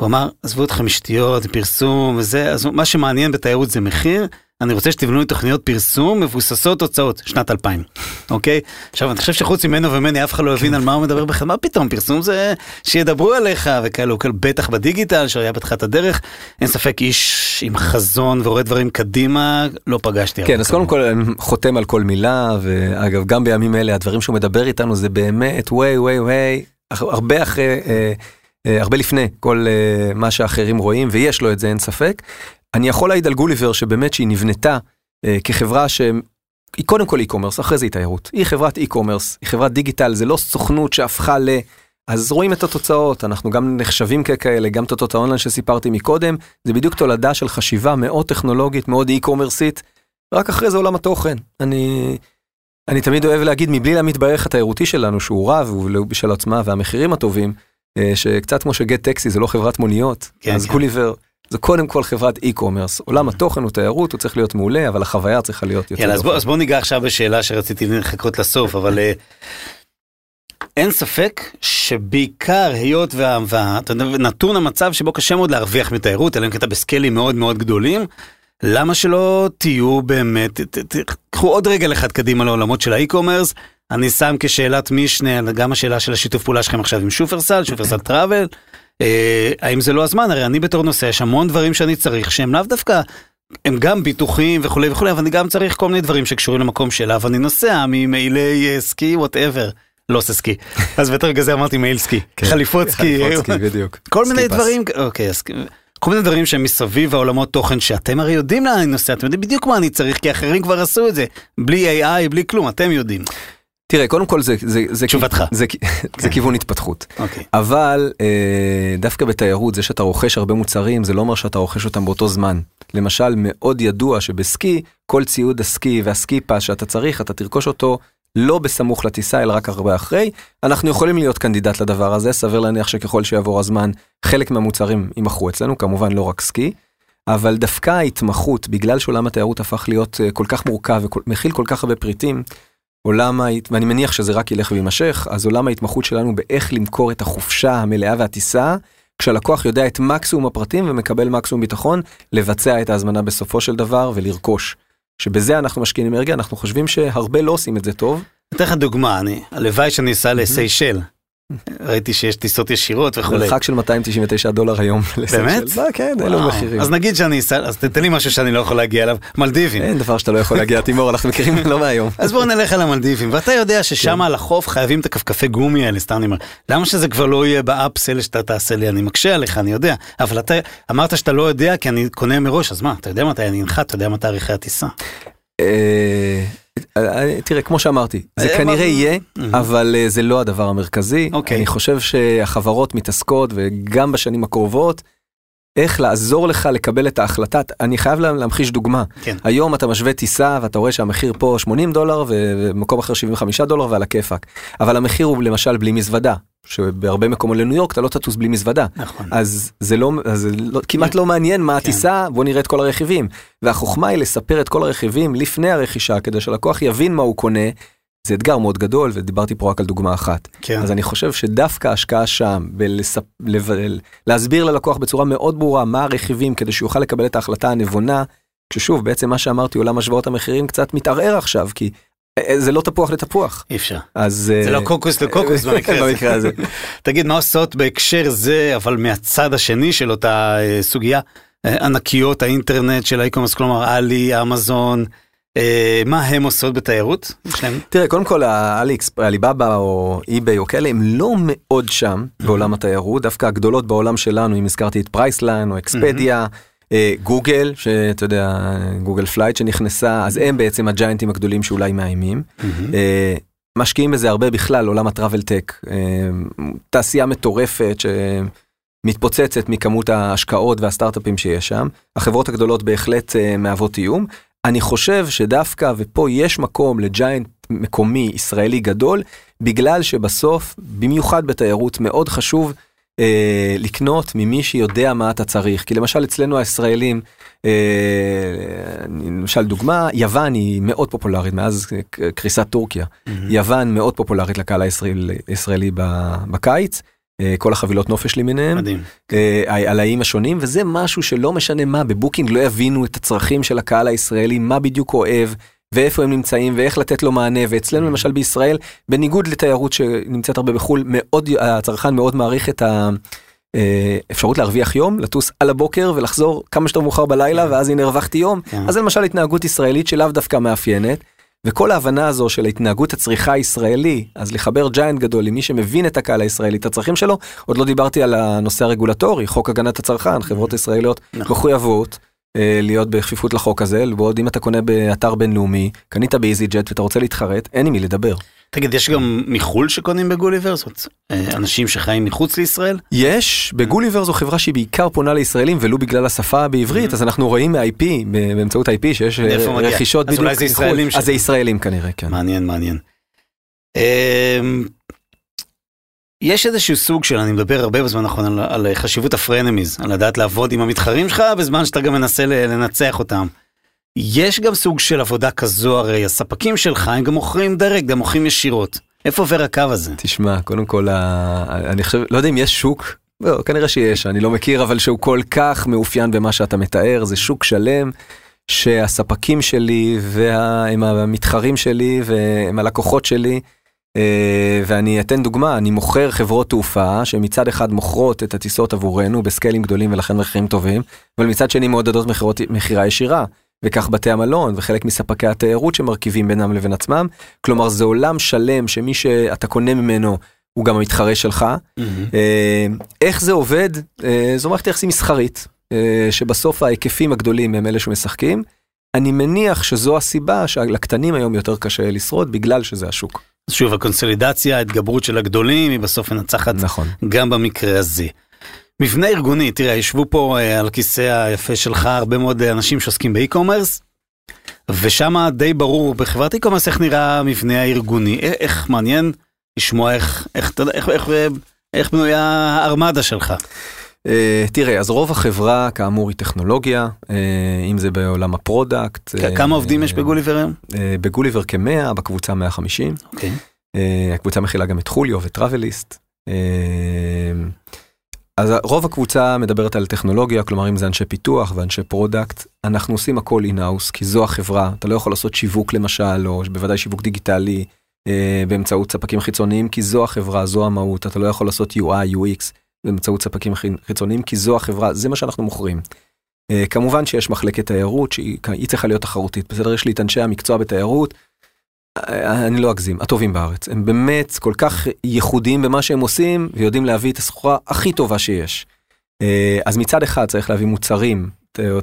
הוא אמר, עזבו אתכם אשתיות, פרסום וזה, אז מה שמעניין בתיירות זה מחיר, אני רוצה שתבנו לי תוכניות פרסום מבוססות תוצאות, שנת 2000, אוקיי? עכשיו, אני חושב שחוץ ממנו וממני אף אחד לא הבין על מה הוא מדבר בכלל, מה פתאום, פרסום זה שידברו עליך וכאלו, כאלו, בטח בדיגיטל שהיה בתחילת הדרך, אין ספק איש עם חזון ורואה דברים קדימה, לא פגשתי. כן, אז קודם כל אני חותם על כל מילה, ואגב, גם בימים אלה הדברים שהוא מדבר איתנו זה באמת, ווי ווי ווי, הרבה אחרי... אה, אה, הרבה לפני כל אה, מה שאחרים רואים, ויש לו את זה, אין ספק. אני יכול להעיד על גוליבר שבאמת שהיא נבנתה אה, כחברה שהיא קודם כל e-commerce, אחרי זה היא תיירות. היא חברת e-commerce, היא חברת דיגיטל, זה לא סוכנות שהפכה ל... אז רואים את התוצאות, אנחנו גם נחשבים ככאלה, גם תוצאות האונליין שסיפרתי מקודם, זה בדיוק תולדה של חשיבה מאוד טכנולוגית, מאוד e-commerceית, רק אחרי זה עולם התוכן. אני, אני תמיד אוהב להגיד, מבלי להעמיד בערך התיירותי שלנו, שהוא רב, הוא בשל עצמה, והמחירים הטובים, אה, שקצת כמו שגט טקסי זה לא חברת מוניות, כן, אז כן. גוליבר זה קודם כל חברת e-commerce. עולם התוכן הוא תיירות, הוא צריך להיות מעולה, אבל החוויה צריכה להיות יותר... יאללה, אז בוא, אז בוא ניגע עכשיו בשאלה שרציתי לחכות לסוף, אבל אה, אין ספק שבעיקר היות ונתון המצב שבו קשה מאוד להרוויח מתיירות, אלא אם כן אתה בסקיילים מאוד מאוד גדולים, למה שלא תהיו באמת, קחו עוד רגל אחד קדימה לעולמות של ה e-commerce, אני שם כשאלת משנה גם השאלה של השיתוף פעולה שלכם עכשיו עם שופרסל, שופרסל Travel, האם זה לא הזמן? הרי אני בתור נוסע, יש המון דברים שאני צריך שהם לאו דווקא, הם גם ביטוחים וכולי וכולי, אבל אני גם צריך כל מיני דברים שקשורים למקום שאליו אני נוסע, ממעילי אה, סקי, whatever. לא עושה סקי. אז יותר גזה אמרתי מעיל סקי, כן. חליפות סקי. חליפות סקי, בדיוק. כל מיני דברים, אוקיי, אז כל מיני דברים שהם מסביב העולמות תוכן שאתם הרי יודעים לאן אני נוסע, אתם יודעים בדיוק מה אני צריך, כי אחרים כבר עשו את זה. בלי AI, בלי כלום, אתם יודעים. תראה, קודם כל זה, זה, זה, תשובתך. זה, זה כן. כיוון התפתחות. Okay. אוקיי. אבל אה, דווקא בתיירות, זה שאתה רוכש הרבה מוצרים, זה לא אומר שאתה רוכש אותם באותו זמן. למשל, מאוד ידוע שבסקי, כל ציוד הסקי והסקי פס שאתה צריך, אתה תרכוש אותו לא בסמוך לטיסה, אלא רק הרבה אחרי. אנחנו יכולים להיות candidate לדבר הזה, סביר להניח שככל שיעבור הזמן, חלק מהמוצרים יימכרו אצלנו, כמובן לא רק סקי. אבל דווקא ההתמחות, בגלל שעולם התיירות הפך להיות אה, כל כך מורכב ומכיל כל כך הרבה פריטים, עולם, ואני מניח שזה רק ילך ויימשך, אז עולם ההתמחות שלנו באיך למכור את החופשה המלאה והטיסה, כשהלקוח יודע את מקסימום הפרטים ומקבל מקסימום ביטחון, לבצע את ההזמנה בסופו של דבר ולרכוש. שבזה אנחנו משקיעים אנרגיה, אנחנו חושבים שהרבה לא עושים את זה טוב. אתן לך דוגמה, אני, הלוואי שאני אסע לסיישל. ראיתי שיש טיסות ישירות וכולי. מרחק של 299 דולר היום. באמת? לא, כן, אלו מחירים. אז נגיד שאני אסע, אז תתן לי משהו שאני לא יכול להגיע אליו, מלדיבים. אין דבר שאתה לא יכול להגיע, תימור, אנחנו מכירים לא מהיום. אז בואו נלך על המלדיבים, ואתה יודע ששם כן. על החוף חייבים את הכפכפי גומי האלה, סתם אני אומר, למה שזה כבר לא יהיה באפסל שאתה תעשה לי, אני מקשה עליך, אני יודע, אבל אתה אמרת שאתה לא יודע כי אני קונה מראש, אז מה, אתה יודע מתי אני אנחת, אתה יודע מה תאריכי הטיסה. אה, אה, תראה, כמו שאמרתי, זה אה, כנראה יהיה, אבל זה לא הדבר המרכזי. אוקיי. אני חושב שהחברות מתעסקות, וגם בשנים הקרובות, איך לעזור לך לקבל את ההחלטה. אני חייב להמחיש דוגמה. כן. היום אתה משווה טיסה ואתה רואה שהמחיר פה 80 דולר ובמקום אחר 75 דולר ועל הכיפאק. אבל המחיר הוא למשל בלי מזוודה. שבהרבה מקומות לניו יורק אתה לא תטוס בלי מזוודה. נכון. אז זה לא, אז זה לא כמעט לא מעניין מה כן. הטיסה, בוא נראה את כל הרכיבים. והחוכמה היא לספר את כל הרכיבים לפני הרכישה כדי שלקוח יבין מה הוא קונה. זה אתגר מאוד גדול ודיברתי פה רק על דוגמה אחת. כן. אז אני חושב שדווקא השקעה שם בלספ... לב... להסביר ללקוח בצורה מאוד ברורה מה הרכיבים כדי שהוא יוכל לקבל את ההחלטה הנבונה. ששוב בעצם מה שאמרתי עולם השוואות המחירים קצת מתערער עכשיו כי אה, זה לא תפוח לתפוח. אי אפשר. אז זה לא קוקוס לקוקוס במקרה הזה. תגיד מה עושות בהקשר זה אבל מהצד השני של אותה אה, סוגיה אה, ענקיות האינטרנט של ה e-commerce כלומר עליאקספרס אמזון אה, מה הם עושות בתיירות? תראה, קודם כל האליאקספרס, עליבאבא או אי-ביי או כאלה, הם לא מאוד שם בעולם התיירות, דווקא הגדולות בעולם שלנו, אם הזכרתי את Priceline או Expedia, אה, גוגל, שאתה יודע, Google Flight שנכנסה, אז הם בעצם הג'יינטים הגדולים שאולי מאיימים. אה, משקיעים בזה הרבה בכלל, עולם ה travel tech, אה, תעשייה מטורפת שמתפוצצת מכמות ההשקעות והסטארט-אפים שיש שם. החברות הגדולות בהחלט אה, מהוות איום. אני חושב שדווקא, ופה יש מקום ל giant מקומי ישראלי גדול, בגלל שבסוף, במיוחד בתיירות, מאוד חשוב אה, לקנות ממי שיודע מה אתה צריך. כי למשל אצלנו הישראלים, אה, למשל דוגמה, יוון היא מאוד פופולרית מאז קריסת טורקיה. יוון מאוד פופולרית לקהל הישראל- הישראלי ב- בקיץ, כל החבילות נופש למיניהם. מדהים. אה, על האיים השונים וזה משהו שלא משנה מה בבוקינג לא יבינו את הצרכים של הקהל הישראלי מה בדיוק אוהב ואיפה הם נמצאים ואיך לתת לו מענה ואצלנו למשל בישראל בניגוד לתיירות שנמצאת הרבה בחול מאוד הצרכן מאוד מעריך את האפשרות להרוויח יום לטוס על הבוקר ולחזור כמה שיותר מאוחר בלילה ואז הנה הרווחתי יום כן. אז זה למשל התנהגות ישראלית שלאו דווקא מאפיינת. וכל ההבנה הזו של התנהגות הצריכה הישראלי, אז לחבר ג'יינט גדול עם מי שמבין את הקהל הישראלי, את הצרכים שלו, עוד לא דיברתי על הנושא הרגולטורי, חוק הגנת הצרכן, חברות ישראליות נכון. מחויבות אה, להיות בכפיפות לחוק הזה, ועוד אם אתה קונה באתר בינלאומי, קנית באיזי ג'ט ואתה רוצה להתחרט, אין עם מי לדבר. תגיד, יש גם מחו"ל שקונים בגוליבר? זאת אה, אנשים שחיים מחוץ לישראל? יש, בגוליבר זו חברה שהיא בעיקר פונה לישראלים, ולו בגלל השפה בעברית, אז אנחנו רואים מ-IP, באמצעות IP, שיש אה, מאיפה מגיע? רכישות אז בדיוק אולי זה מחו"ל. ישראלים אז זה ישראלים כנראה, כן. מעניין, מעניין. אמ, יש איזשהו סוג של, אני מדבר הרבה בזמן האחרון על, על חשיבות הפרנמיז, על לדעת לעבוד עם המתחרים שלך בזמן שאתה גם מנסה לנצח אותם. יש גם סוג של עבודה כזו, הרי הספקים שלך הם גם מוכרים דירקט, גם מוכרים ישירות. איפה עובר הקו הזה? תשמע, קודם כל, אני חושב, לא יודע אם יש שוק, לא, כנראה שיש, אני לא מכיר, אבל שהוא כל כך מאופיין במה שאתה מתאר, זה שוק שלם, שהספקים שלי והם המתחרים שלי והם הלקוחות שלי. אה, ואני אתן דוגמה, אני מוכר חברות תעופה שמצד אחד מוכרות את הטיסות עבורנו בסקיילים גדולים ולכן מחירים טובים, אבל מצד שני מעודדות מכירות- מכירה ישירה. וכך בתי המלון וחלק מספקי התיירות שמרכיבים בינם לבין עצמם. כלומר זה עולם שלם שמי שאתה קונה ממנו הוא גם המתחרה שלך. אה, איך זה עובד? אה, זו מערכת יחסים מסחרית, אה, שבסוף ההיקפים הגדולים הם אלה שמשחקים. אני מניח שזו הסיבה שלקטנים היום יותר קשה לשרוד בגלל שזה השוק. שוב, הקונסולידציה, ההתגברות של הגדולים, היא בסוף מנצחת נכון. גם במקרה הזה. מבנה ארגוני, תראה, ישבו פה אה, על הכיסא היפה שלך הרבה מאוד אה, אנשים שעוסקים ב e-commerce, ושם די ברור בחברת e-commerce איך נראה המבנה הארגוני. א- איך מעניין לשמוע איך, איך, איך, איך, איך, איך בנויה הארמדה שלך. אה, תראה, אז רוב החברה כאמור היא טכנולוגיה, אה, אם זה בעולם ה product. אה, כמה עובדים יש אה, בגוליבר היום? אה, בגוליבר כ-100, בקבוצה 150. אוקיי. אה, הקבוצה מכילה גם את חוליו וטראבליסט. אז רוב הקבוצה מדברת על טכנולוגיה, כלומר אם זה אנשי פיתוח ואנשי product, אנחנו עושים הכל in-house, כי זו החברה, אתה לא יכול לעשות שיווק למשל, או בוודאי שיווק דיגיטלי אה, באמצעות ספקים חיצוניים, כי זו החברה, זו המהות, אתה לא יכול לעשות UI, UX באמצעות ספקים חי- חיצוניים, כי זו החברה, זה מה שאנחנו מוכרים. אה, כמובן שיש מחלקת תיירות שהיא היא צריכה להיות תחרותית, בסדר? יש לי את אנשי המקצוע בתיירות, אני לא אגזים, הטובים בארץ. הם באמת כל כך ייחודיים במה שהם עושים, ויודעים להביא את הסחורה הכי טובה שיש. אה, אז מצד אחד צריך להביא מוצרים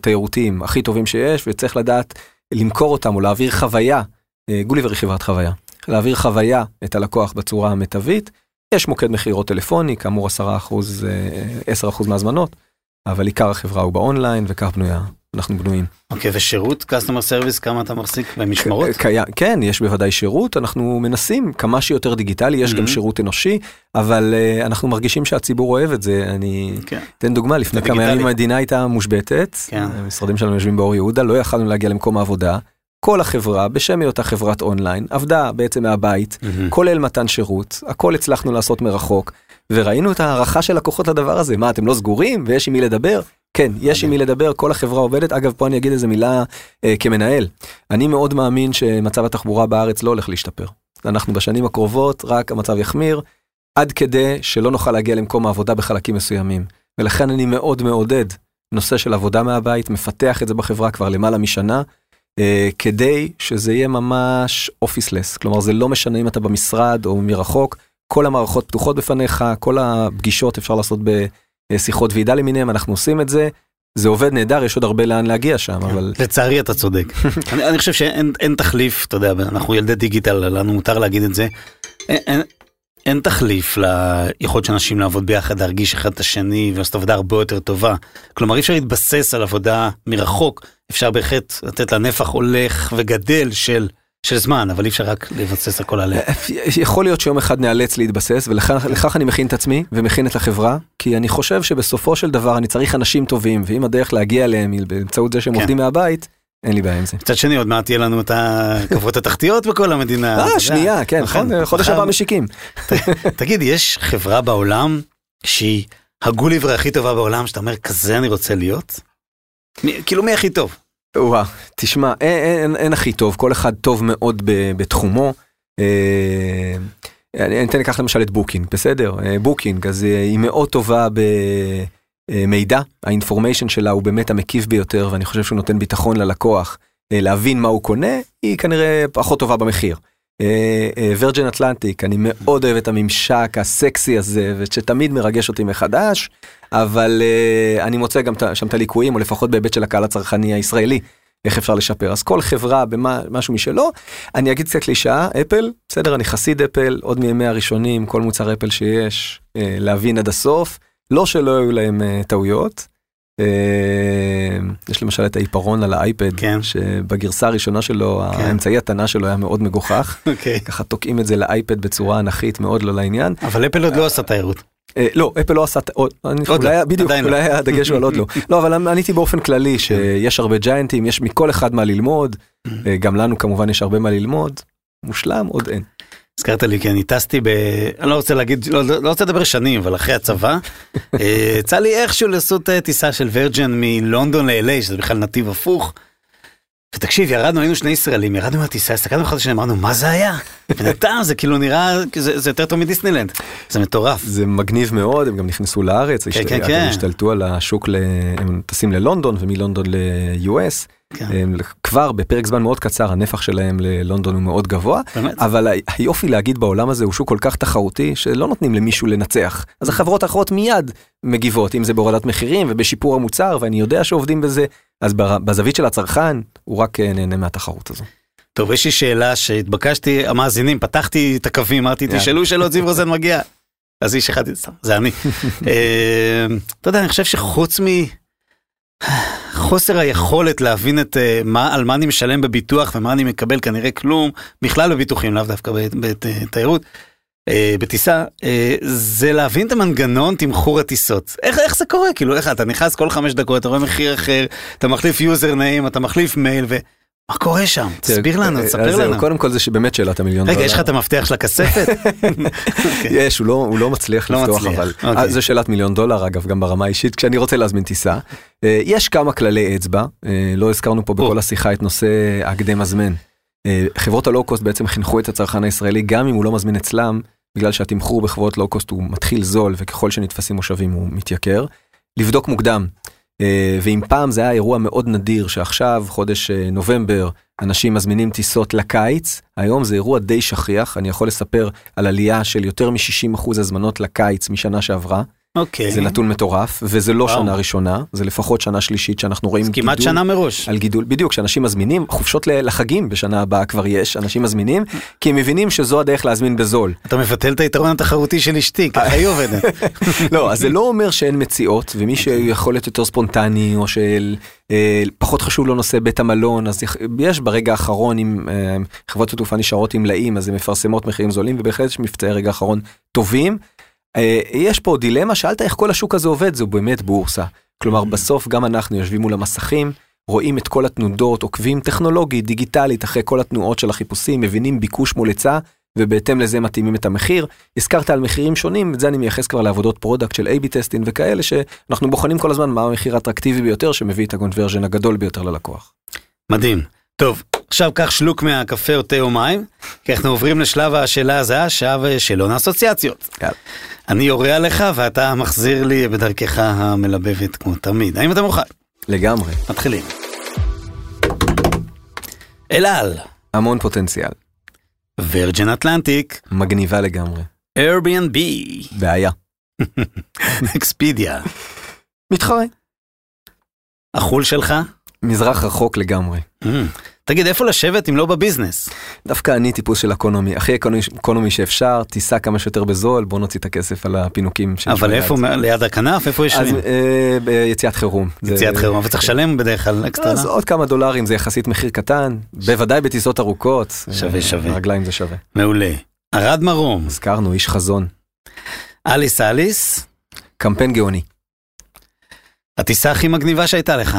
תיירותיים הכי טובים שיש, וצריך לדעת למכור אותם או להעביר חוויה. אה, גוליבר היא חברת חוויה. להעביר חוויה את הלקוח בצורה המיטבית. יש מוקד מכירות טלפוני, כאמור 10%, אה, 10% מהזמנות, אבל עיקר החברה הוא באונליין, וכך בנויה, אנחנו בנויים. אוקיי, ושירות, customer service, כמה אתה מחזיק במשמרות? כן, יש בוודאי שירות, אנחנו מנסים כמה שיותר דיגיטלי, יש גם Mhm. שירות אנושי, אבל uh, אנחנו מרגישים שהציבור אוהב את זה. אני כן. אתן דוגמה, לפני כמה. ימים המדינה הייתה מושבתת, כן. המשרדים שלנו יושבים באור יהודה, לא יכלנו להגיע למקום העבודה. כל החברה, בשם היותה חברת אונליין, עבדה בעצם מהבית, מהמם. כולל מתן שירות, הכל הצלחנו לעשות מרחוק, וראינו את ההערכה של לקוחות לדבר הזה, מה אתם לא סגורים ויש עם מי לדבר? כן, יש עם מי לדבר, כל החברה עובדת, אגב פה אני אגיד איזה מילה אה, כמנהל, אני מאוד מאמין שמצב התחבורה בארץ לא הולך להשתפר, אנחנו בשנים הקרובות רק המצב יחמיר, עד כדי שלא נוכל להגיע למקום העבודה בחלקים מסוימים, ולכן אני מאוד מעודד נושא של עבודה מהבית, מפתח את זה בחברה כבר למעלה משנה, אה, כדי שזה יהיה ממש אופיסלס, כלומר זה לא משנה אם אתה במשרד או מרחוק, כל המערכות פתוחות בפניך, כל הפגישות אפשר לעשות בשיחות ועידה למיניהם, אנחנו עושים את זה. זה עובד נהדר, יש עוד הרבה לאן להגיע שם, אבל... לצערי אתה צודק. אני, אני חושב שאין אין תחליף, אתה יודע, אנחנו ילדי דיגיטל, לנו מותר להגיד את זה. אין, אין, אין תחליף ליכולת של אנשים לעבוד ביחד, להרגיש אחד את השני ולעשות עבודה הרבה יותר טובה. כלומר, אי אפשר להתבסס על עבודה מרחוק, אפשר בהחלט לתת לה נפח הולך וגדל של של זמן, אבל אי אפשר רק לבסס הכל עליה. יכול להיות שיום אחד נאלץ להתבסס, ולכך אני מכין את עצמי ומכין את החברה, כי אני חושב שבסופו של דבר אני צריך אנשים טובים, ואם הדרך להגיע אליהם היא באמצעות זה שהם כן. עובדים מהבית, אין לי בעיה עם זה. מצד שני עוד מעט יהיה לנו את הרכבות התחתיות בכל המדינה. אה, שנייה, כן, נכון, נכון חודש הבא משיקים. תגיד, יש חברה בעולם שהיא הגוליבר הכי טובה בעולם, שאתה אומר, כזה אני רוצה להיות? כאילו מי הכי טוב? וואו, תשמע, אין, אין, אין הכי טוב, כל אחד טוב מאוד בתחומו. אה, אני אתן לקחת למשל את בוקינג, בסדר? אה, בוקינג, אז אה, היא מאוד טובה במידע, האינפורמיישן שלה הוא באמת המקיף ביותר, ואני חושב שהוא נותן ביטחון ללקוח להבין מה הוא קונה, היא כנראה פחות טובה במחיר. ורג'ן אטלנטיק, אני מאוד אוהב את הממשק הסקסי הזה, ושתמיד מרגש אותי מחדש. אבל uh, אני מוצא גם שם את הליקויים, או לפחות בהיבט של הקהל הצרכני הישראלי, איך אפשר לשפר. אז כל חברה במשהו משלו, אני אגיד קצת קלישאה, אפל, בסדר, אני חסיד אפל, עוד מימי הראשונים, כל מוצר אפל שיש, להבין עד הסוף, לא שלא היו להם טעויות. Uh, יש למשל את העיפרון על האייפד, כן. שבגרסה הראשונה שלו, כן. האמצעי התנה שלו היה מאוד מגוחך. Okay. אוקיי. ככה תוקעים את זה לאייפד בצורה אנכית מאוד לא לעניין. אבל אפל עוד לא עשה תיירות. אה, לא, אפל לא עשה, עוד לא, בדיוק, לא. אולי הדגש הוא על עוד לא. לא, אבל עניתי באופן כללי שיש הרבה ג'יינטים, יש מכל אחד מה ללמוד, אה, גם לנו כמובן יש הרבה מה ללמוד, מושלם עוד אין. הזכרת לי כי אני טסתי ב... אני לא רוצה להגיד, לא, לא רוצה לדבר שנים, אבל אחרי הצבא, אה, יצא לי איכשהו לעשות טיסה של ורג'ן מלונדון ל-LA, שזה בכלל נתיב הפוך. ותקשיב, ירדנו, היינו שני ישראלים, ירדנו מהטיסה, הסתכלנו אחד לשני, אמרנו, מה זה היה? בינתיים זה כאילו נראה, זה, זה יותר טוב מדיסנילנד, זה מטורף. זה מגניב מאוד, הם גם נכנסו לארץ, כן, כן, כן. הם השתלטו על השוק, ל... הם טסים ללונדון ומלונדון ל-US. כן. כבר בפרק זמן מאוד קצר הנפח שלהם ללונדון הוא מאוד גבוה, באמת? אבל היופי להגיד בעולם הזה הוא שוק כל כך תחרותי שלא נותנים למישהו לנצח. אז החברות האחרות מיד מגיבות, אם זה בהורדת מחירים ובשיפור המוצר, ואני יודע שעובדים בזה, אז בזווית של הצרכן הוא רק אה, נהנה מהתחרות הזו. טוב, יש לי שאלה שהתבקשתי, המאזינים, פתחתי את הקווים, אמרתי, תשאלו שאלות, זיו רוזן מגיע. אז איש אחד, זה אני. אה, אתה יודע, אני חושב שחוץ מ... חוסר היכולת להבין את אה, מה על מה אני משלם בביטוח ומה אני מקבל כנראה כלום בכלל בביטוחים לאו דווקא בתיירות. אה, בטיסה אה, זה להבין את המנגנון תמחור הטיסות איך איך זה קורה כאילו איך אתה נכנס כל חמש דקות אתה רואה מחיר אחר אתה מחליף יוזר ניים אתה מחליף מייל ו... מה קורה שם? תסביר לנו, תספר לנו. קודם כל זה באמת שאלת המיליון דולר. רגע, יש לך את המפתח של הכספת? יש, הוא לא, לא מצליח לא לפתוח, אבל אוקיי. זה שאלת מיליון דולר, אגב, גם ברמה האישית, כשאני רוצה להזמין טיסה. אה, יש כמה כללי אצבע, אה, לא הזכרנו פה בכל השיחה את נושא הקדם הזמן. אה, חברות הלואו-קוסט בעצם חינכו את הצרכן הישראלי, גם אם הוא לא מזמין אצלם, בגלל שהתמחור בחברות לואו-קוסט הוא מתחיל זול, וככל שנתפסים מושבים הוא מתייקר. לבדוק מוקדם. אה, ואם פעם זה היה אירוע מאוד נדיר שעכשיו חודש אה, נובמבר אנשים מזמינים טיסות לקיץ היום זה אירוע די שכיח אני יכול לספר על עלייה של יותר מ-60% הזמנות לקיץ משנה שעברה. אוקיי. זה נתון מטורף, וזה לא וואו. שנה ראשונה, זה לפחות שנה שלישית שאנחנו רואים גידול. כמעט שנה מראש. על גידול, בדיוק, שאנשים מזמינים, חופשות לחגים בשנה הבאה כבר יש, אנשים מזמינים, כי הם מבינים שזו הדרך להזמין בזול. אתה מבטל את היתרון התחרותי של אשתי, ככה היא עובדת. לא, אז זה לא אומר שאין מציאות, ומי שיכול להיות יותר ספונטני, או של... אה, פחות חשוב לו נושא בית המלון אז יש ברגע האחרון אם אה, חברות התעופה נשארות עם מלאים אז הן מפרסמות מחירים זולים ובהחלט יש מבצעי רגע אחרון טובים יש פה דילמה, שאלת איך כל השוק הזה עובד, זו באמת בורסה. כלומר, mm-hmm. בסוף גם אנחנו יושבים מול המסכים, רואים את כל התנודות, עוקבים טכנולוגית, דיגיטלית, אחרי כל התנועות של החיפושים, מבינים ביקוש מול היצע, ובהתאם לזה מתאימים את המחיר. הזכרת על מחירים שונים, את זה אני מייחס כבר לעבודות product של A-B testing וכאלה, שאנחנו בוחנים כל הזמן מה המחיר האטרקטיבי ביותר, שמביא את ה conversion הגדול ביותר ללקוח. מדהים. טוב, עכשיו קח שלוק מהקפה או תה או מים, כי אנחנו עוברים לשלב השאלה הזהה, שעה ושאלון האסוציאציות. אני יורה עליך ואתה מחזיר לי בדרכך המלבבת כמו תמיד. האם אתה מוכן? לגמרי. מתחילים. אלעל, המון פוטנציאל. וירג'ן אטלנטיק, מגניבה לגמרי. Airbnb, בעיה. אקספידיה. מתחרה. החול שלך? מזרח רחוק לגמרי. אממ. תגיד, איפה לשבת אם לא ב business? דווקא אני טיפוס של economy, הכי economy, economy שאפשר, תיסע כמה שיותר בזול, בוא נוציא את הכסף על הפינוקים. אבל. איפה, ליד הכנף? איפה אז יושבים? אה, ביציאת חירום. זה- יציאת חירום, וצריך לשלם בדרך כלל אקסטרה. אז עוד כמה דולרים זה יחסית מחיר קטן, בוודאי בטיסות ארוכות. שווה, אה, שווה. רגליים זה שווה. מעולה. ערד מרום, הזכרנו, איש חזון. אליס אליס, קמפיין גאוני. הטיסה הכי מגניבה שהייתה לך.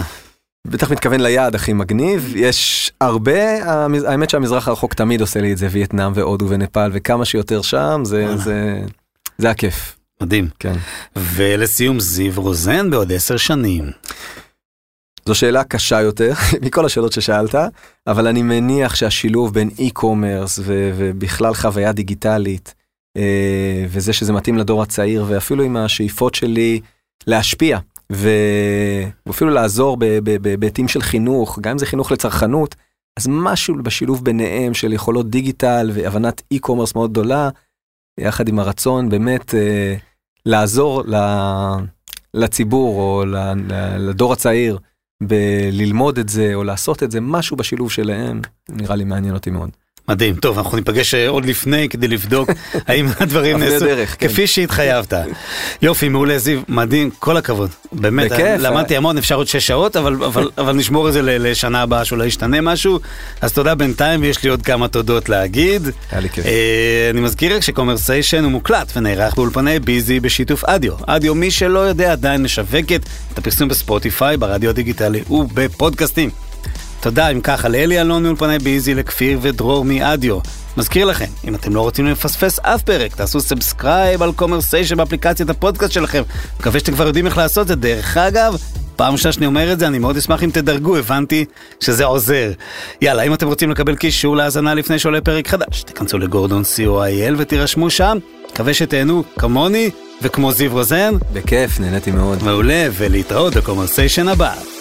בטח מתכוון ליעד הכי מגניב, יש הרבה, האמת שהמזרח הרחוק תמיד עושה לי את זה, וייטנאם והודו ונפאל, וכמה שיותר שם, זה. זה, זה הכיף, מדהים. כן. ולסיום זיו רוזן בעוד עשר שנים. זו שאלה קשה יותר מכל השאלות ששאלת, אבל אני מניח שהשילוב בין e-commerce ו- ובכלל חוויה דיגיטלית, אה, וזה שזה מתאים לדור הצעיר, ואפילו עם השאיפות שלי להשפיע, ואפילו לעזור בהיבטים של חינוך, גם אם זה חינוך לצרכנות, אז משהו בשילוב ביניהם של יכולות דיגיטל והבנת e-commerce מאוד גדולה, יחד עם הרצון באמת אה, לעזור ל- לציבור או ל- ל- לדור הצעיר. בללמוד את זה או לעשות את זה, משהו בשילוב שלהם, נראה לי מעניין אותי מאוד. מדהים. טוב, אנחנו ניפגש אה, עוד לפני כדי לבדוק האם הדברים נעשו דרך, כן. כפי שהתחייבת. יופי, מעולה זיו, מדהים, כל הכבוד. באמת, בכיף, למדתי. המון, אפשר עוד שש שעות, אבל, אבל, אבל נשמור את זה לשנה הבאה שאולי ישתנה משהו. אז תודה בינתיים, ויש לי עוד כמה תודות להגיד. היה לי כיף. אה, אני מזכיר רק שקומרסיישן הוא מוקלט ונערך באולפני ביזי בשיתוף אדיו. אדיו, מי שלא יודע, עדיין משווקת את הפרסום בספוטיפיי, ברדיו הדיגיטלי ובפודקאסטים. תודה, אם ככה, לאלי אלון מאולפני ביזי, לכפיר ודרור מאדיו. מזכיר לכם, אם אתם לא רוצים לפספס אף פרק, תעשו subscribe על קומרסיישן באפליקציית הפודקאסט שלכם. מקווה שאתם כבר יודעים איך לעשות את זה. דרך אגב, פעם ראשונה שאני אומר את זה, אני מאוד אשמח אם תדרגו, הבנתי שזה עוזר. יאללה, אם אתם רוצים לקבל קישור להאזנה לפני שעולה פרק חדש, תיכנסו לגורדון co.il ותירשמו שם. מקווה שתהנו כמוני וכמו זיו רוזן. בכיף, נהניתי מאוד. מעולה, ולהתראות בקומרסיישן הבא.